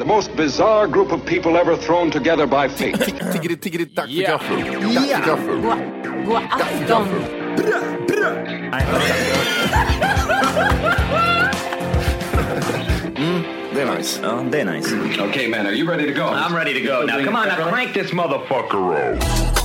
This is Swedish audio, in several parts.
The most bizarre group of people ever thrown together by fate. Tiggeri, tiggeri, tack för gaffel. Tack för gaffel. God afton! Mm, det är nice. Ja, det är nice. Mm. okay, man, are you ready to go? I'm ready to go now. Come on, now crank this motherfucker up.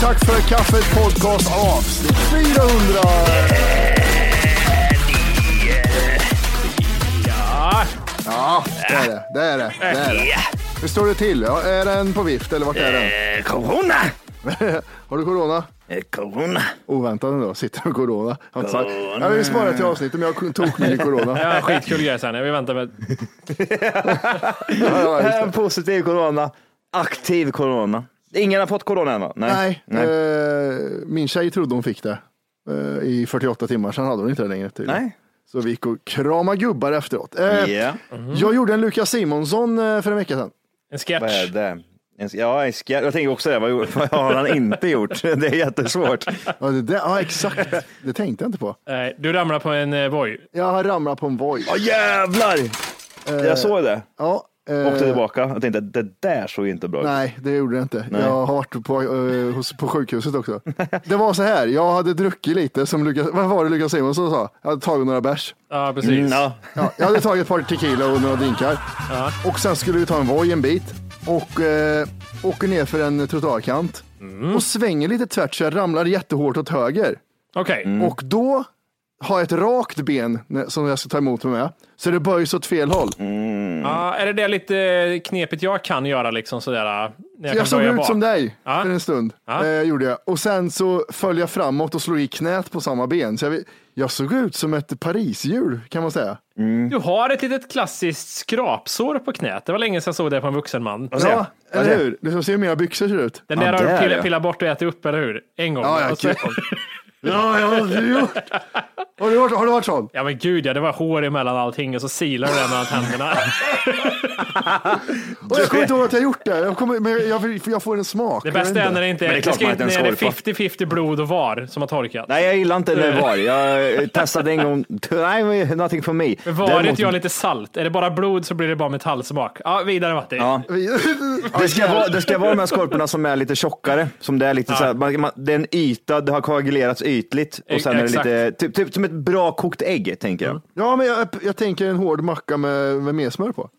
Tack för kaffet podcast avsnitt 400. Ja, det är det. Det är det. det, är det. Hur står det till? Ja, är den på vift eller vart är den? Eh, corona! Har du corona? Eh, corona. Oväntat ändå, sitter med corona. Jag har inte sagt. Jag vill spara till avsnittet men jag tog mig i corona. Ja, skitkul grej sen. Vi väntar med... Ja. En positiv corona. Aktiv corona. Ingen har fått corona än va? Nej, eh, min tjej trodde hon fick det eh, i 48 timmar, sen hade hon inte det längre. tydligen. Nej. Så vi gick och kramade gubbar efteråt. Eh, Ja. Jag gjorde en Lukas Simonsson eh, för en vecka sedan. En sketch. Vad är det? En- Ja, en skär- jag tänker också det. Vad, gjorde- vad har han inte gjort? Det är jättesvårt. Ja, det där, ja exakt. Det tänkte jag inte på. Nej, Du ramlar på en eh, Voi. Jag har ramlat på en Voi. Åh jävlar! Jag såg det. Ja, eh, Åkte tillbaka. Jag tänkte det där såg inte bra ut. Nej, det gjorde det inte. Jag har varit på, eh, hos, på sjukhuset också. Det var så här, jag hade druckit lite som Lukas, vad var det Lukas Simonsson sa? Jag hade tagit några bärs. Ja, precis. Mm, ja. Ja, jag hade tagit ett par tequila och några drinkar. Och sen skulle vi ta en Voi en bit och eh, åker ner för en trottoarkant och svänger lite tvärt så jag ramlar jättehårt åt höger. Okej. Mm. Och då har jag ett rakt ben som jag ska ta emot mig med. Så det böjs åt fel håll. Ja, är det det lite knepigt jag kan göra liksom sådär? När jag, Jag, kan såg ut bak? som dig Ja. för en stund. Ja. Eh, gjorde jag. Och sen så föll jag framåt och slog i knät på samma ben. Så jag, jag såg ut som ett Parishjul kan man säga. Du har ett litet klassiskt skrapsår på knät. Det var länge sedan jag såg det på en vuxen man. Ja, jag? Eller hur? Du får se hur mina byxor ser ut. Den där Ja, har du pillat, pillat bort och ätit upp, eller hur? En gång. Ja, ja, så- kul. Ja, jag har du varit, har du varit sån? ja, men gud ja, det var hår emellan allting och så silar du det mellan tänderna. Och jag kommer inte ihåg att jag gjort det. Jag, kommer, men jag, jag får en smak. Det bästa är inte. när det inte Men det är, är det klart ska inte, när det är 50-50 blod och var som har torkat. Nej, jag gillar inte det var. Jag testade en gång. Nej, nothing for me. Men varet Däremot- gör lite salt. Är det bara blod så blir det bara metallsmak. Ja, vidare Matti. Ja. Det ska, vara, det ska vara de här skorporna som är lite tjockare. Som det, är lite så här, man, man, det är en yta, det har koagulerats ytligt. Och sen är det Exakt. lite, typ, typ som ett bra kokt ägg, tänker jag. Ja, men jag, jag tänker en hård macka med, med mer smör på.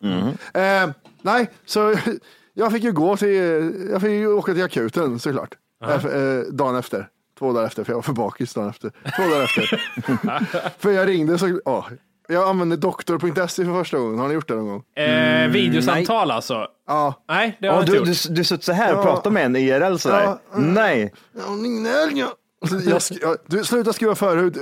Eh, nej, så jag fick ju gå till, jag fick ju åka till akuten såklart. Eh, eh, dagen efter. Två dagar efter, för jag var för bakis dagen efter. Två dagar efter. för jag ringde så, ja. Jag använde doktor.se för första gången. Har ni gjort det någon gång? Eh, videosamtal alltså? Ja. Nej, det har jag Ja, inte du, gjort. du, du suttit så här och pratat med en IRL sådär? Ja, mm. Nej. Ja, ja. Jag, jag, du, sluta skruva förhud.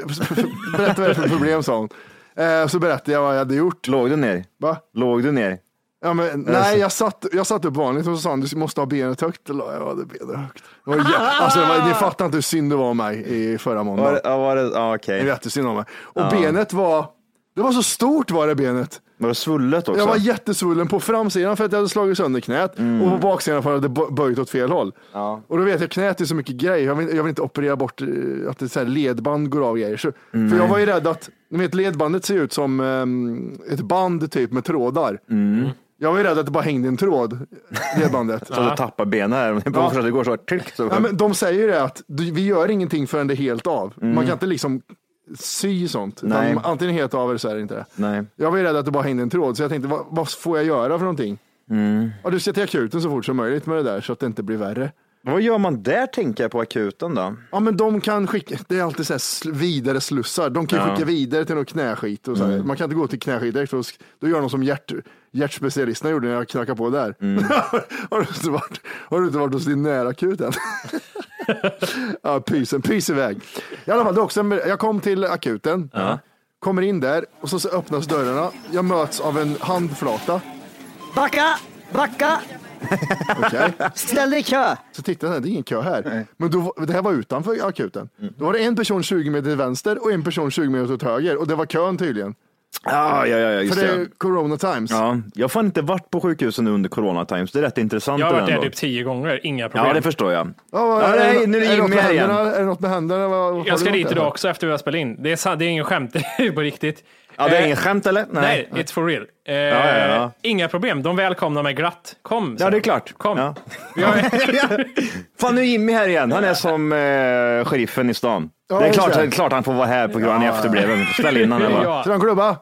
Berätta vad det är för problem, sa hon. Eh, så berättade jag vad jag hade gjort. Låg du ner? Va? Låg du ner? Ja, men, nej, jag satt, jag satt upp vanligt och så sa han du måste ha benet högt. Jag hade benet högt. Det var, alltså, det var, ni fattar inte hur synd det var om mig i förra Var, måndagen. det- ja, var det, ja, Det okej. var jättesynd om mig. Och benet var, Det var så stort var det benet. Var det svullet också? Jag var jättesvullen på framsidan för att jag hade slagit sönder knät och på baksidan för att jag hade böjt åt fel håll. Ja. Och då vet jag knät är så mycket grej. Jag vill, jag vill inte operera bort eh, att det så här ledband går av grejer. Så, För jag var ju rädd att, ni vet ledbandet ser ut som ehm, ett band typ med trådar. Jag var ju rädd att det bara hängde en tråd, ledbandet. Så du tappar benen här. På Ja. Det går så. Tryck, så. Ja, men de säger ju det att vi gör ingenting förrän det är helt av. Man kan inte liksom sy sånt. Nej. Antingen helt av eller så är det inte det. Nej. Jag var ju rädd att det bara hängde en tråd så jag tänkte vad, vad får jag göra för någonting? Ja, du ska till akuten så fort som möjligt med det där så att det inte blir värre. Vad gör man där tänker jag på akuten då? Ja men de kan skicka, det är alltid så här vidare slussar. De kan skicka vidare till någon knäskit. Och så här. Man kan inte gå till knäskit direkt. Då, sk- då gör de som hjärt, hjärtspecialisterna gjorde när jag knackade på där. har, du inte varit, har du inte varit hos din närakut än? ja, pysen, pys iväg. I alla fall, det också en, jag kom till akuten. Kommer in där och så, så öppnas dörrarna. Jag möts av en handflata. Backa! Backa! Okej. Ställ dig i kö! Så tittade jag, det är ingen kö här. Men då, det här var utanför akuten. Då var det en person 20 meter till vänster och en person 20 meter till höger. Och det var kön tydligen. Ja, ja, ja, ja just För det är corona times. Ja, jag har fan inte varit på sjukhusen nu under corona times. Det är rätt intressant. Jag har varit där typ tio gånger, inga problem. Ja, det förstår jag. Ja, Ja, är, nej, nu är det Jimmy här igen. är det något med händerna? Vad- Jag ska dit idag också efter vi har spelat in. Det är, det är ingen skämt, det är på riktigt. Ja, det är Eh, inget skämt eller? Nej, it's for real. Eh, ja, ja. Inga problem, de välkomnar mig glatt. Kom. Ja, sa det är klart. Kom. Ja. Fan, nu är Jimmy här igen. Han är som eh, sheriffen i stan. Ja, det är klart, det. är klart han får vara här på grund av efterbliven. Ställ in honom. Ja. Ha en klubba?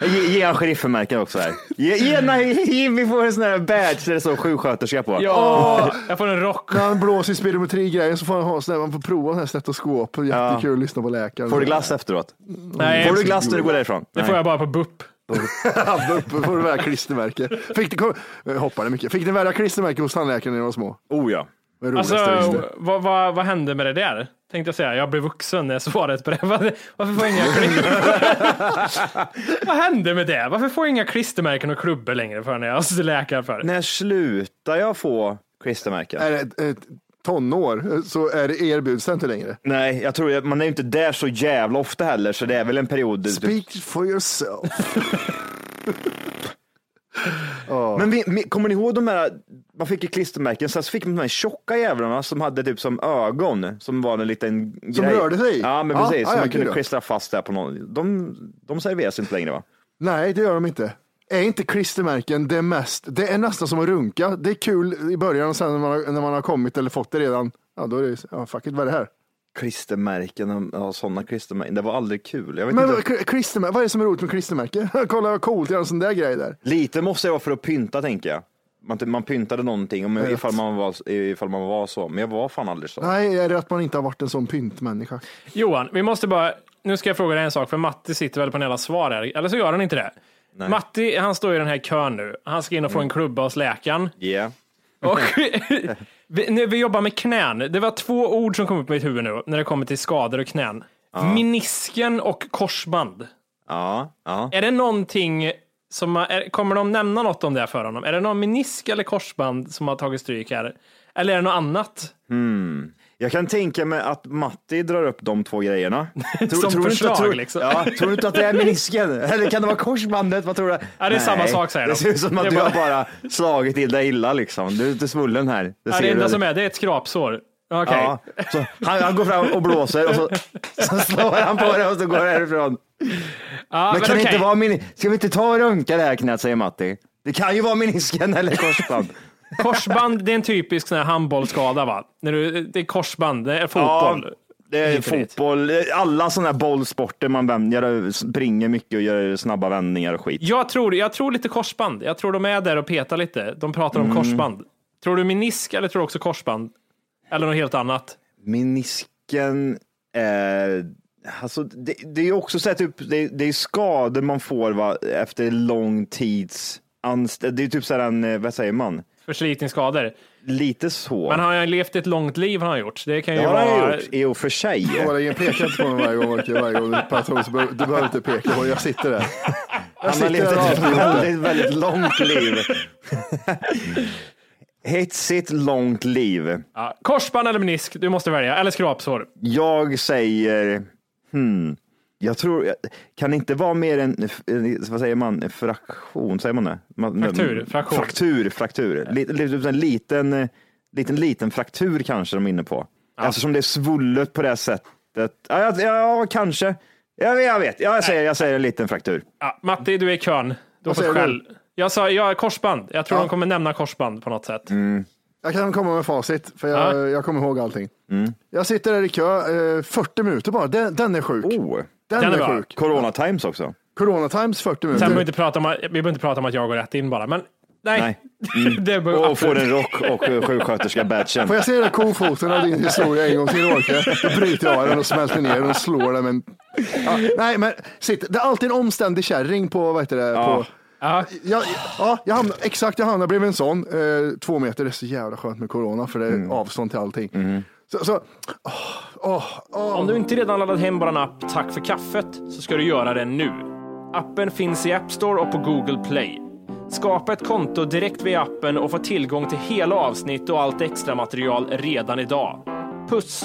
Ge, ge han sheriffenmärken också här. Ge, ge, nej, Jimmy får en sån här badge där det står sjuksköterska på. ja, jag får en rock. När han blåser i spirometri-grejen så får han ha sån här, man får prova sån här stetoskop. Jättekul att lyssna på läkaren. Får du glass efteråt? Nej, Får du glass när du går därifrån? Det får jag bara på BUP. Uppe får du välja klistermärke. Fick du, kom, jag hoppade mycket. Fick ni välja klistermärke hos tandläkaren när ni var små? Oh ja. Jag Alltså, vad, vad, vad hände med det där? Tänkte jag säga, jag blev vuxen är svaret på det. Vad- Varför får jag inga klister? vad hände med det? Varför får jag inga klistermärken och klubbor längre för när jag läkare för? När slutar jag få klistermärken? Är det tonår så är det erbjuds det inte längre. Nej, jag tror att man är inte där så jävla ofta heller, så det är väl en period. Speak for yourself. Men vi, vi, kommer ni ihåg de här, man fick ju klistermärken, sen så fick man de här tjocka jävlarna som hade typ som ögon, som var en liten Som grej. rörde sig? Ja, men precis. ja, som man kunde klistra fast där på någon. De, de serveras inte längre va? Nej, det gör de inte. Är inte klistermärken det mest, det är nästan som att runka. Det är kul i början och sen när man, har- när man har kommit eller fått det redan, ja då är det, ja fuck it, vad är det här? Klistermärken, ja, sådana klistermärken, det var aldrig kul. Jag vet Men inte. vad- kl- klistermärke, vad är det som är roligt med klistermärke? Kolla vad coolt, jag har en sån där grej där. Lite måste det vara för att pynta tänker jag. Man, man pyntade någonting om, ifall, man var, ifall man var så, men jag var fan aldrig så. Nej, är det att man inte har varit en sån pyntmänniska? Johan, vi måste bara, nu ska jag fråga dig en sak, för Matti sitter väl på en jävla svar här, eller så gör han inte det. Matti, han står i den här kön nu. Han ska in och få en klubba hos läkaren. Yeah. Och vi, när vi jobbar med knän, det var två ord som kom upp i mitt huvud nu när det kommer till skador och knän. Menisken och korsband. Ja, ja. Är det någonting som, är, kommer de nämna något om det för honom? Är det någon menisk eller korsband som har tagit stryk här? Eller är det något annat? Jag kan tänka mig att Matti drar upp de två grejerna. Tror, Som du förslag, inte, tror, liksom. Ja, tror du inte att det är menisken? Eller kan det vara korsbandet? Vad tror du? Ja, det är samma sak, säger Det de. ser ut som att Det du bara- har bara slagit till dig illa liksom. Du är inte svullen här. Det Ja, det enda som är, det är ett skrapsår. Okej. Ja, han, han går fram och blåser och så, så slår han på det och så går det härifrån. Ja, Men kan det okej. inte vara min... Ska vi inte ta och röntga det här knät, säger Matti. Det kan ju vara menisken eller korsband. Korsband, det är en typisk sån här handbollsskada va? När du, det är korsband, det är fotboll. det är fotboll, alla sådana här bollsporter man vänder, springer mycket och gör snabba vändningar och skit. Jag tror, jag tror lite korsband. Jag tror de är där och petar lite. De pratar Mm. om korsband. Tror du menisk eller tror du också korsband? Eller något helt annat? Menisken är, alltså det, det är också så typ, det, det är skador man får va, efter lång tids anställning. Det är typ så här en, eh, vad säger man? Förslitningsskador. Lite så. Men han har levt ett långt liv har han gjort. Det kan ju det har vara... han gjort, i och för sig. Ålänge, peka inte på mig varje gång, varje gång du pratar så du behöver inte peka på Jag sitter där. Jag Han har levt ett väldigt, väldigt långt liv. Hetsigt långt liv. Ja, korsband eller menisk, du måste välja. Eller skrapsår. Jag säger, hmm, Jag tror, kan det inte vara mer en, vad säger man, fraktion, säger man det? Fraktur, fraktion. Fraktur, fraktur. Lite, lite, en liten, eh, liten, liten fraktur kanske de är inne på. Eftersom det är svullet på det sättet. Ja, ja, ja kanske. Jag vet, jag vet. Jag säger, jag säger en liten fraktur. Ja, Matti, du är i kön. Du har fått skäll. Jag sa ja, korsband. Jag tror Ja. de kommer nämna korsband på något sätt. Mm. Jag kan komma med facit, för jag, Ja. jag kommer ihåg allting. Mm. Jag sitter där i kö, eh, 40 minuter bara. Den, den är sjuk. Oh, den, den är är, sjuk. Corona times också. Corona times 40 Sen behöver vi minuter. inte prata om, att- vi behöver inte prata om att jag går rätt in bara, men nej. Nej. det behöver Och får en rock och sjuksköterska-badgen. Får jag se den där kofoten av din historia en gång till Orke? Då bryter jag den och smälter ner den och slår den med en... Ja, nej, men sitt. Det är alltid en omständig kärring på, vad heter det? På... Ja. Ja, ja, jag hamnar, exakt, jag hamnar bredvid en sån. Eh, två meter, det är så jävla skönt med corona för det är Mm. avstånd till allting. Så, så, åh, åh, åh. Om du inte redan laddat hem vår app Tack för kaffet så ska du göra det nu. Appen finns i App Store och på Google Play. Skapa ett konto direkt via appen och få tillgång till hela avsnitt och allt extra material redan idag. Puss!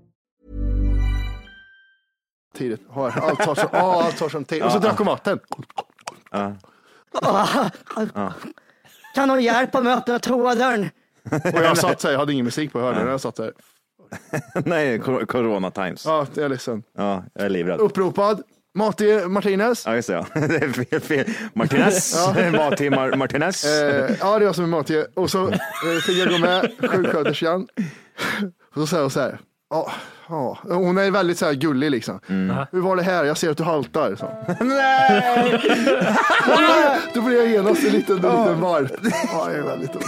Tidigt. Har, allt tar allt som tid. Och så drack hon vatten. Kan någon hjälpa mig att öppna toadörren? Och jag satt så här, jag hade ingen musik på, hörde du? Jag satt så här. Nej, cor- corona times. Ja, jag är ledsen. Ja, jag är livrädd. Uppropad. Mati Martinez. Ja, just det. Ja. Det är fel, fel. Martinez. Mati Mar- Martinez. Eh, ja, det är jag som är Mati. Och så eh, fick jag gå med sjuksköterskan. Och så säger hon så här. Ja, ja. Hon är väldigt så här gullig liksom. Hur var det här? Jag ser att du haltar. Så. Nej! Då blir jag genast en liten, en liten varp. Ja, jag är väldigt ung.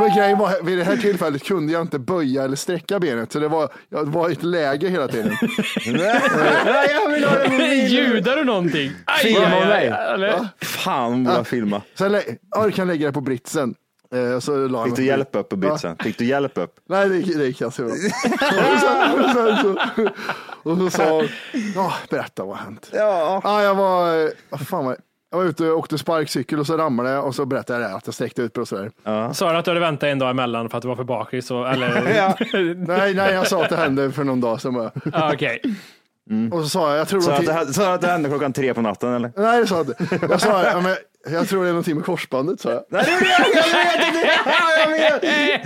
Men grejen var, vid det här tillfället kunde jag inte böja eller sträcka benet. Så det var, jag var i ett läge hela tiden. Nej, jag vill ha det på video. Ljudar du någonting? Aj, Filma aj, aj, mig. Fan, hon borde filma. Sen lä- Örkan lägger det på britsen. Eh, så la han Fick du hjälp upp på britsen? Fick du hjälp upp? Nej, det gick, det gick ganska bra. och, så, sa hon, ja, berätta vad har hänt. Ja. Ja, jag var, vad fan var? Jag var ute och åkte sparkcykel och så ramlade jag och så berättade jag det att jag sträckte ut mig och sådär. Sa du att du hade väntat en dag emellan för att du var för bakis? och- Eller? Ja. Nej, nej, jag sa att det hände för någon dag sedan bara. Ah, Okej. Och så sa jag, jag tror Så någon att, det, ti- hade- så att det hände klockan tre på natten eller? Nej, det sa jag inte. Jag sa, ja, men, jag tror det är någonting med korsbandet, sa jag. Nej, det gjorde jag! Jag vet inte! Jag vet!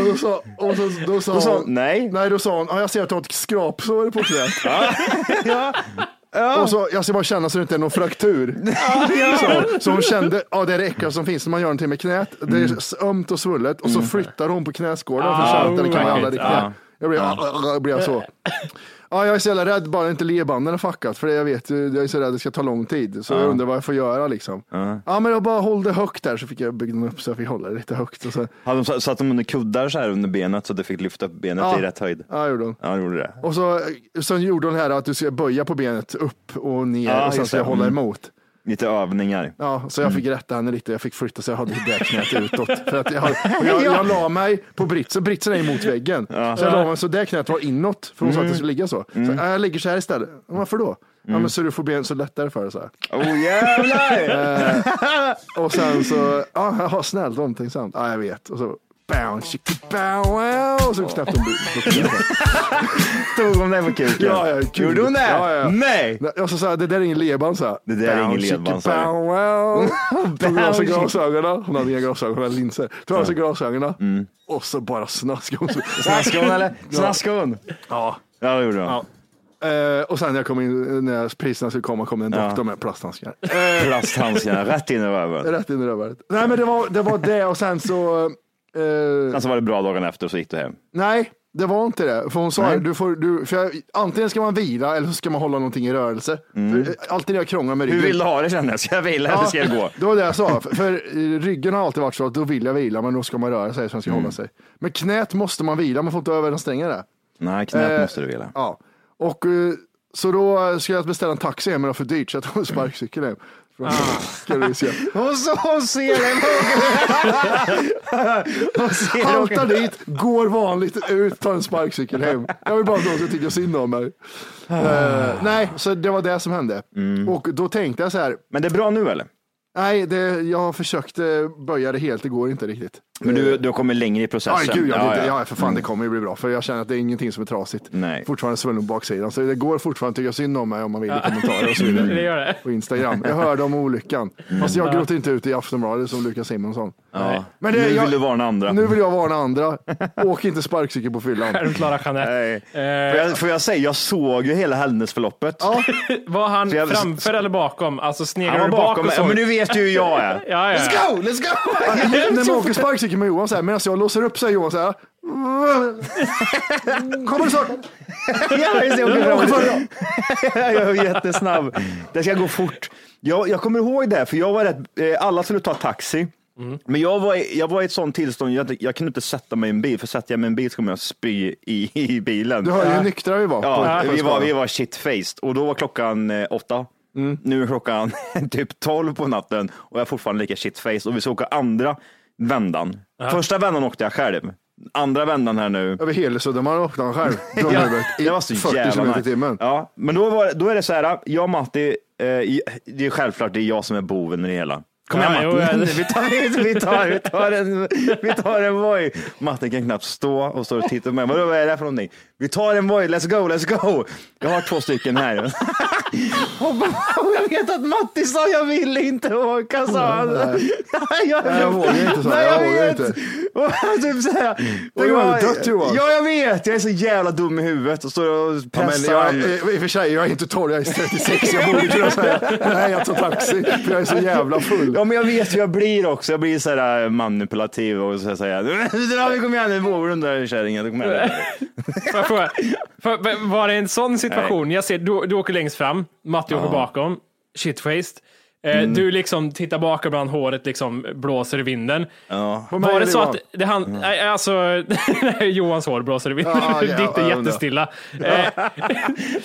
Och då sa, och så, då sa, Då sa hon, nej. nej, då sa hon, ja, jag ser att du har ett skrapsår på knät. Ja. Och så, jag ska bara känna så det inte är någon fraktur. Så, så hon kände, ja det är det äckligaste som finns när man gör någonting med knät. Det är s- ömt och svullet och så flyttar hon på knäskålen för att känna att det kan vara right. alla Jag blir, jag blir så. Ja, jag är så jävla rädd bara inte ledbanden är fuckat för det jag vet, jag är så rädd att det ska ta lång tid. Så jag undrar vad jag får göra liksom. Ja, men jag bara håll det högt där så fick jag bygga upp så jag fick hålla det lite högt. Och så, Hade de satt dem under kuddar så här under benet så att du fick lyfta upp benet i rätt höjd? ja, gjorde hon. Ja, gjorde det. Och så, sen gjorde hon det här att du ska böja på benet upp och ner och sen ska jag hålla Mm. emot. Lite övningar. Ja, så jag fick rätta henne lite. Jag fick flytta så jag hade det knät utåt. För att jag, hade, jag, jag la mig på britsen. Britsen är emot väggen. Så jag la mig så det knät var inåt. För hon sa att det skulle ligga så. så äh, jag ligger så här istället. Varför då? Ja, men så du får ben så lättare för det. Så här. Oh jävlar! Och sen så, ja, ja snällt omtänksamt. Ja, jag vet. Och så bow, chicka bow, wow. Så knäppte hon. Tog hon den på kuken? Ja, ja, kul. Gjorde hon det? Ja, ja. Nej! Och så sa jag, det där är ingen ledband, sa jag. Det där är ingen ledband, sa jag. bow, wow. Tog av sig glasögonen. Hon hade inga glasögon, hon linser. Tog av sig glasögonen. Och så bara snaskade hon. Snaskade hon eller? Snaskade hon? Ja. Ja, det gjorde hon. Ja. Eh, och sen när jag kom in, när priserna skulle komma, kom en Ja. doktor med plasthandskar. Plasthandskarna rätt in i röven. Rätt in i röven. Nej men det var, det var det och sen så, eh, Sen så var det bra dagen efter så gick du hem. nej det var inte det. För hon sa, Nej. du får, du, för jag, antingen ska man vila eller så ska man hålla någonting i rörelse. För, eh, alltid när jag krånglar med ryggen. Hur vill du ha det känner jag? Ska jag vila eller ska jag gå? Det var det jag sa. För, för eh, ryggen har alltid varit så att då vill jag vila, men då ska man röra sig så man ska Mm. hålla sig. Men knät måste man vila, man får inte överanstränga det. Nej, knät Eh, måste du vila. Ja, och eh, så då ska jag beställa en taxi hem, men det var för dyrt så jag tog en sparkcykel hem. Från. Hon, så, hon ser hon ser Haltar dit, går vanligt ut, tar en sparkcykel hem. Jag vill bara att någon ska tycka synd om mig. Eh, nej, så det var det som hände. Och då tänkte jag så här, Men det är bra nu eller? nej, det, jag försökte böja det helt, det går inte riktigt. Men du, du har kommit längre i processen? Aj, gud, jag ja, vet, ja. ja, för fan det kommer ju bli bra. För jag känner att det är ingenting som är trasigt. Nej. Fortfarande svullen på baksidan. Så det går fortfarande att tycka synd om mig om man vill i kommentarer och så vidare. Det gör det. På Instagram. Jag hörde om olyckan. Fast jag gråter inte ut i Aftonbladet som Lukas Simonsson. Ja. Men det- nu jag- vill du varna andra. Nu vill jag varna andra. Åk inte sparkcykel på fyllan. Självklara Jeanette. Nej. Eh, Får, jag, får jag säga, jag såg ju hela händelseförloppet. Ja, var han jag- framför eller bakom? Alltså sneglade du bak bakom? Ja, men nu vet du hur jag är. Ja, ja. Let's go, let's go! När man åker sparkcykel med Johan så här, medan jag låser upp säger Johan så här. Kommer du snart? Ja, just det, jag åker fram. jag är jättesnabb. Det ska gå fort. Jag, jag kommer ihåg det, för jag var rätt, eh, alla skulle ta taxi. Men jag var, jag var i ett sånt tillstånd, jag, jag kunde inte sätta mig i en bil, för sätter jag mig i en bil så kommer jag spy i, i bilen. Du hör ju hur nyktra vi var. Ja, vi, var, vi var shit-faced och då var klockan eh, åtta. Nu är klockan typ tolv på natten och jag är fortfarande lika shit-faced och vi ska åka andra vändan. Första vändan åkte jag själv. Andra vändan här nu. Över hela Södermalm öppnade han själv. Ja, det var så 40 jävla nice. timmen. Ja, men då, var, då är det så här, jag och Matti, eh, det är självklart det är jag som är boven i det hela. Kom Ja, igen jo, Matti, ja. vi, tar, vi, tar, vi, tar en, vi tar en Voi. Matti kan knappt stå och står och tittar på mig. Vadå, vad är det här för någonting? Vi tar en Voi, let's go, let's go. Jag har två stycken här. Och jag vet att Matti sa jag vill inte åka, sa han. jag, Nej, jag vågar inte, sa jag. vågar inte. Och typ så här, Tänk om jag dött, Johan. Ja, jag vet. Jag är så jävla dum i huvudet och står och Ja, men pressar. jag, är- I och för sig, jag är inte 12, jag är 36. Jag borde kunna säga nej, jag tar taxi. För jag är så jävla full. Ja, men jag vet hur jag blir också. Jag blir så här manipulativ och så säger vi kom igen nu, vågar den där kärringen. Kom igen. Får jag fråga, var det en sån situation? Jag ser, du, du åker längst fram, Matti åker bakom, shitfaced. Eh, Mm. Du liksom tittar bak ibland, håret liksom blåser i vinden. Ja. Var det så att det han, nej, alltså, Johans hår blåser i vinden, Ja, ja, ditt är jättestilla.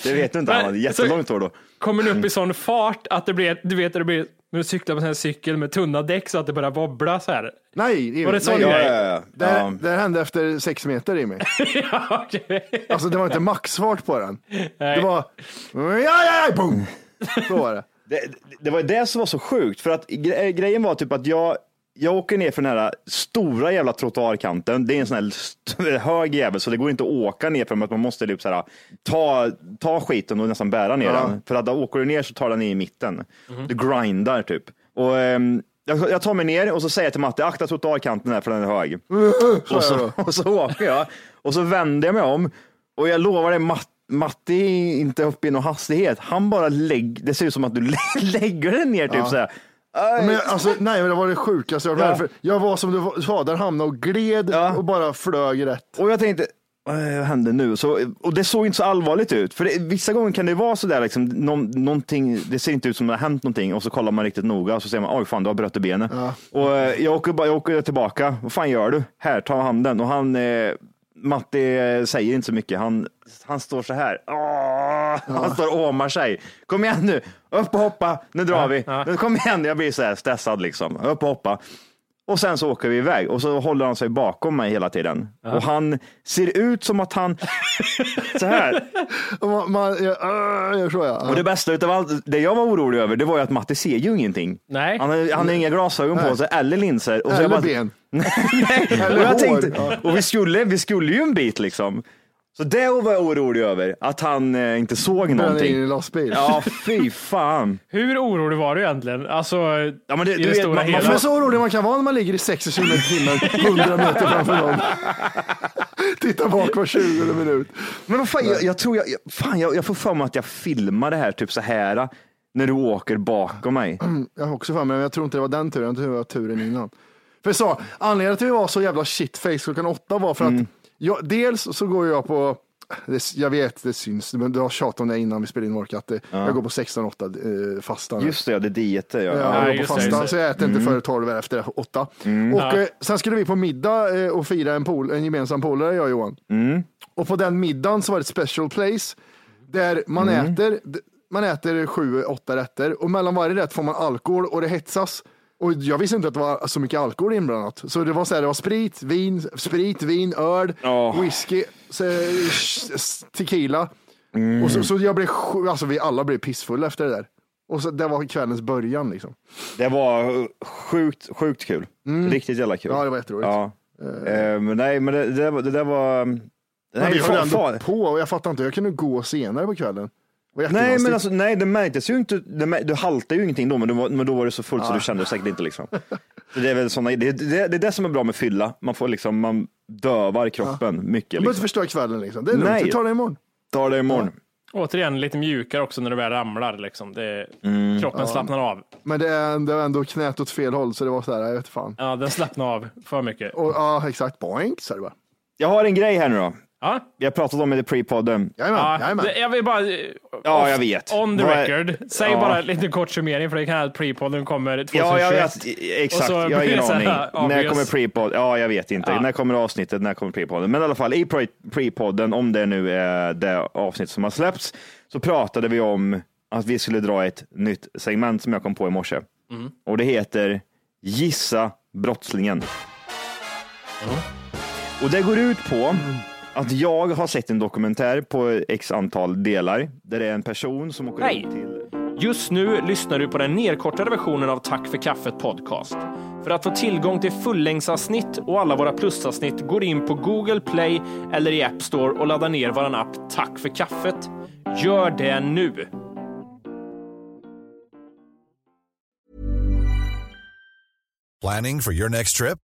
Det vet du inte, han hade Men, jättelångt hår då. kommer ni upp i sån fart att det blir, du vet, det blir, när du cyklar på en cykel med tunna däck så att det börjar wobbla så här. Nej, Var det sån nej, grej? Ja, ja, ja. Det, här, Ja. det här hände efter sex meter i mig. ja, okej. Alltså det var inte maxfart på den. Det var ja, ja, ja, boom. Så var det. Det, det var det som var så sjukt, för att gre- grejen var typ att jag, jag åker ner för den här stora jävla trottoarkanten. Det är en sån här hög jävel, så det går inte att åka ner för att man måste typ så här, ta, ta skiten och nästan bära ner Ja. den. För att då åker du ner så tar den i mitten. Du grindar typ. Och, ehm, jag, tar mig ner och så säger jag till Matte, akta trottoarkanten här för den är hög. Och så, och så åker jag och så vänder jag mig om och jag lovar dig, Matt, Matti är inte uppe i någon hastighet. Han bara lägger, det ser ut som att du lä- lägger den ner typ så här. Men jag, alltså, nej, men det var det sjukaste jag Ja. varit med om. Jag var som du sa, där hamnade och gled Ja. och bara flög rätt. Och jag tänkte, "Vad händer nu? Så, och det såg inte så allvarligt ut. För det, vissa gånger kan det vara så där, liksom, någon, det ser inte ut som det har hänt någonting och så kollar man riktigt noga och så ser man, oj fan du har brutit benet. Och eh, jag åker, jag åker tillbaka, vad fan gör du? Här, ta handen. Och han, eh, Matti säger inte så mycket, han, han står så här. Åh, Han står och åmar sig. Kom igen nu, upp och hoppa, nu drar vi. Nu, kom igen, jag blir så här stressad liksom. Upp och hoppa. Och sen så åker vi iväg och så håller han sig bakom mig hela tiden. Och han ser ut som att han, så här. Och Man, man, jag, äh, jag tror jag. Och det bästa utav allt, det jag var orolig över, det var ju att Matte ser ju ingenting. Nej. Han har, han har inga glasögon Nej. på sig eller linser. Och så Eller bara, ben. Nej, Eller och jag tänkte, Ja. och vi skulle, vi skulle ju en bit liksom. Så det var jag orolig över, att han eh, inte såg Bränner in i någonting. en lastbil. Ja, fy fan. Hur orolig var du egentligen? Alltså, Ja, men det, i du det vet, stora man, hela. Man är så orolig man kan vara när man ligger i 60 km i timmen 100 meter framför någon. Titta bak var 20 minut. Men vad fan, jag, jag tror jag, jag- fan, jag, jag får för mig att jag filmar det här typ så här när du åker bakom mig. Jag har också för mig, men jag tror inte det var den turen, jag tror det var turen innan. För så, anledningen till att vi var så jävla shitface klockan åtta var för Mm. att jag, dels så går jag på, det, jag vet det syns, men du har tjatat om det innan vi spelade in Ork, att det, jag går på 16-8 eh, fastan. Just det, ja, det är dieter. Ja. Ja, Ja, jag går på fastan så jag äter inte före 12 eller efter 8. Och Ja. eh, sen skulle vi på middag eh, och fira en, pol, en gemensam polare, jag och Johan. Och på den middagen så var det ett special place där man äter man äter sju, åtta rätter och mellan varje rätt får man alkohol och det hetsas. Och jag visste inte att det var så mycket alkohol inblandat. Så det var så här, det var sprit, vin, sprit, vin, öl, Ja. whisky, tequila. Och så, så jag blev, alltså vi alla blev pissfulla efter det där. Och så, det var kvällens början liksom. Det var sjukt, sjukt kul. Riktigt jävla kul. Ja, det var jätteroligt. Ja. Eh, men nej, men det, det, var- det där var... Men Nej, vi höll ändå på och jag fattar inte, jag kunde gå senare på kvällen. Var Nej, men alltså, nej, det märktes ju inte. Det, mär- du haltade ju ingenting då, men, du var, men då var det så fullt så du kände det säkert inte. Liksom. Det, är väl såna, det, det, det är det som är bra med fylla. Man, får liksom, man dövar kroppen mycket. Jag behöver inte Liksom. förstöra kvällen liksom. Det är lugnt, vi tar det imorgon. Ta det imorgon. återigen lite mjukare också när du väl ramlar. Liksom. Det, Mm. kroppen slappnar av. Men det är, det är ändå knät åt fel håll så det var så här, jag vet fan. Ja, den slappnar av för mycket. Och, ja, exakt. Boink, så det bara. Jag har en grej här nu då. Ja. Vi har pratat om det i pre-podden. Jajamän, Ja, jajamän. jag vill bara... Ja, off- jag vet. On the Vad är- record. Säg Ja. bara lite kort summering för det kan att pre-podden kommer 2021. Ja, jag vet. Exakt. Och så Jag har ingen aning. här När obvious. kommer pre-podd? Ja, jag vet inte. Ja. När kommer avsnittet? När kommer pre-podden? Men i alla fall i pre- pre-podden, om det nu är det avsnitt som har släppts, så pratade vi om att vi skulle dra ett nytt segment som jag kom på i morse. Mm. Och det heter Gissa brottslingen. Och det går ut på att jag har sett en dokumentär på x antal delar där det är en person som åker runt till Just nu lyssnar du på den nedkortade versionen av Tack för kaffet podcast. För att få tillgång till fullängdsavsnitt och alla våra plusavsnitt går in på Google Play eller i App Store och laddar ner vår app Tack för kaffet. Gör det nu! Planning for your next trip?